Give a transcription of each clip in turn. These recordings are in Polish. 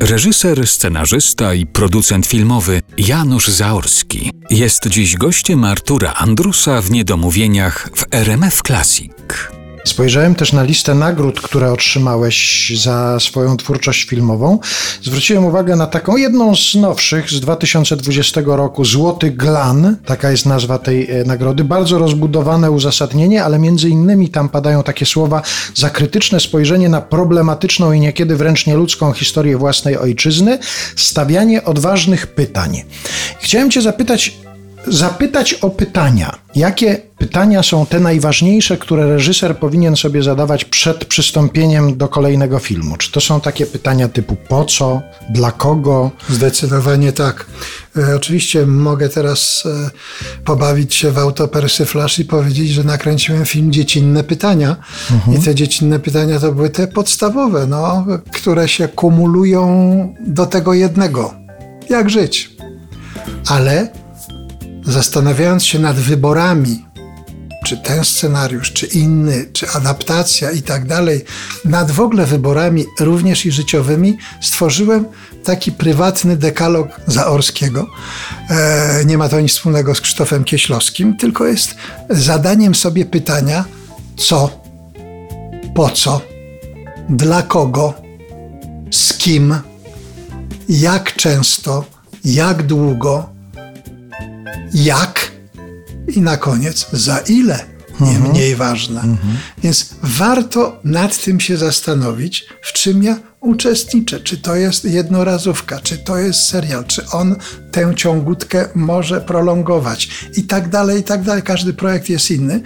Reżyser, scenarzysta i producent filmowy Janusz Zaorski jest dziś gościem Artura Andrusa w Niedomówieniach w RMF Classic. Spojrzałem też na listę nagród, które otrzymałeś za swoją twórczość filmową. Zwróciłem uwagę na taką jedną z nowszych z 2020 roku, Złoty Glan, taka jest nazwa tej e, nagrody. Bardzo rozbudowane uzasadnienie, ale między innymi tam padają takie słowa za krytyczne spojrzenie na problematyczną i niekiedy wręcz nieludzką historię własnej ojczyzny, stawianie odważnych pytań. Chciałem Cię zapytać, zapytać o pytania. Jakie pytania są te najważniejsze, które reżyser powinien sobie zadawać przed przystąpieniem do kolejnego filmu? Czy to są takie pytania typu po co, dla kogo? Zdecydowanie tak. E, oczywiście mogę teraz e, pobawić się w autopersiflaż i powiedzieć, że nakręciłem film Dziecinne Pytania. Mhm. I te dziecinne pytania to były te podstawowe, no, które się kumulują do tego jednego. Jak żyć? Ale zastanawiając się nad wyborami, czy ten scenariusz, czy inny, czy adaptacja i tak dalej, nad w ogóle wyborami również i życiowymi, stworzyłem taki prywatny dekalog Zaorskiego. E, nie ma to nic wspólnego z Krzysztofem Kieślowskim, tylko jest zadaniem sobie pytania, co, po co, dla kogo, z kim, jak często, jak długo, jak i na koniec za ile, nie mhm. mniej ważne. Mhm. Więc warto nad tym się zastanowić, w czym ja uczestniczę. Czy to jest jednorazówka, czy to jest serial, czy on tę ciągutkę może prolongować i tak dalej, i tak dalej. Każdy projekt jest inny.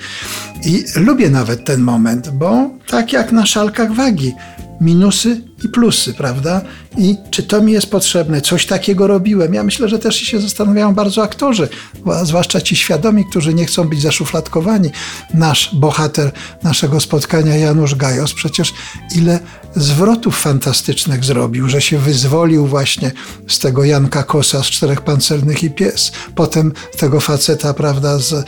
I lubię nawet ten moment, bo tak jak na szalkach wagi, minusy i plusy, prawda? I czy to mi jest potrzebne? Coś takiego robiłem. Ja myślę, że też się zastanawiają bardzo aktorzy, zwłaszcza ci świadomi, którzy nie chcą być zaszufladkowani. Nasz bohater naszego spotkania, Janusz Gajos, przecież ile zwrotów fantastycznych zrobił, że się wyzwolił właśnie z tego Janka Kosa z Czterech Pancernych i Pies. Potem tego faceta, prawda, z,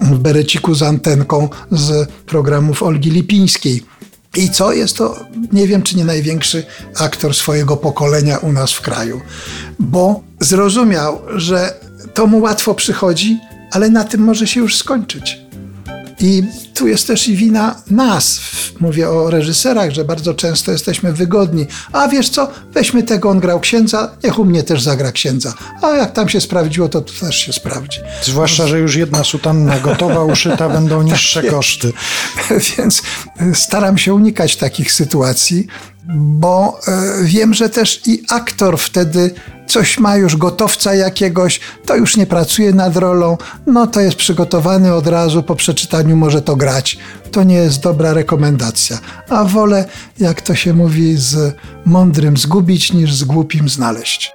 w bereciku z antenką z programów Olgi Lipińskiej i co? Jest to, nie wiem, czy nie największy aktor swojego pokolenia u nas w kraju, bo zrozumiał, że to mu łatwo przychodzi, ale na tym może się już skończyć. I tu jest też i wina nas. Mówię o reżyserach, że bardzo często jesteśmy wygodni. A wiesz co, weźmy tego, on grał księdza, niech u mnie też zagra księdza. A jak tam się sprawdziło, to, to też się sprawdzi. Zwłaszcza, że już jedna sutanna gotowa, uszyta, będą niższe tak koszty. Więc staram się unikać takich sytuacji, bo e, wiem, że też i aktor wtedy coś ma już gotowca jakiegoś, to już nie pracuje nad rolą, no to jest przygotowany od razu, po przeczytaniu może to grać. To nie jest dobra rekomendacja. A wolę, jak to się mówi, z mądrym zgubić niż z głupim znaleźć.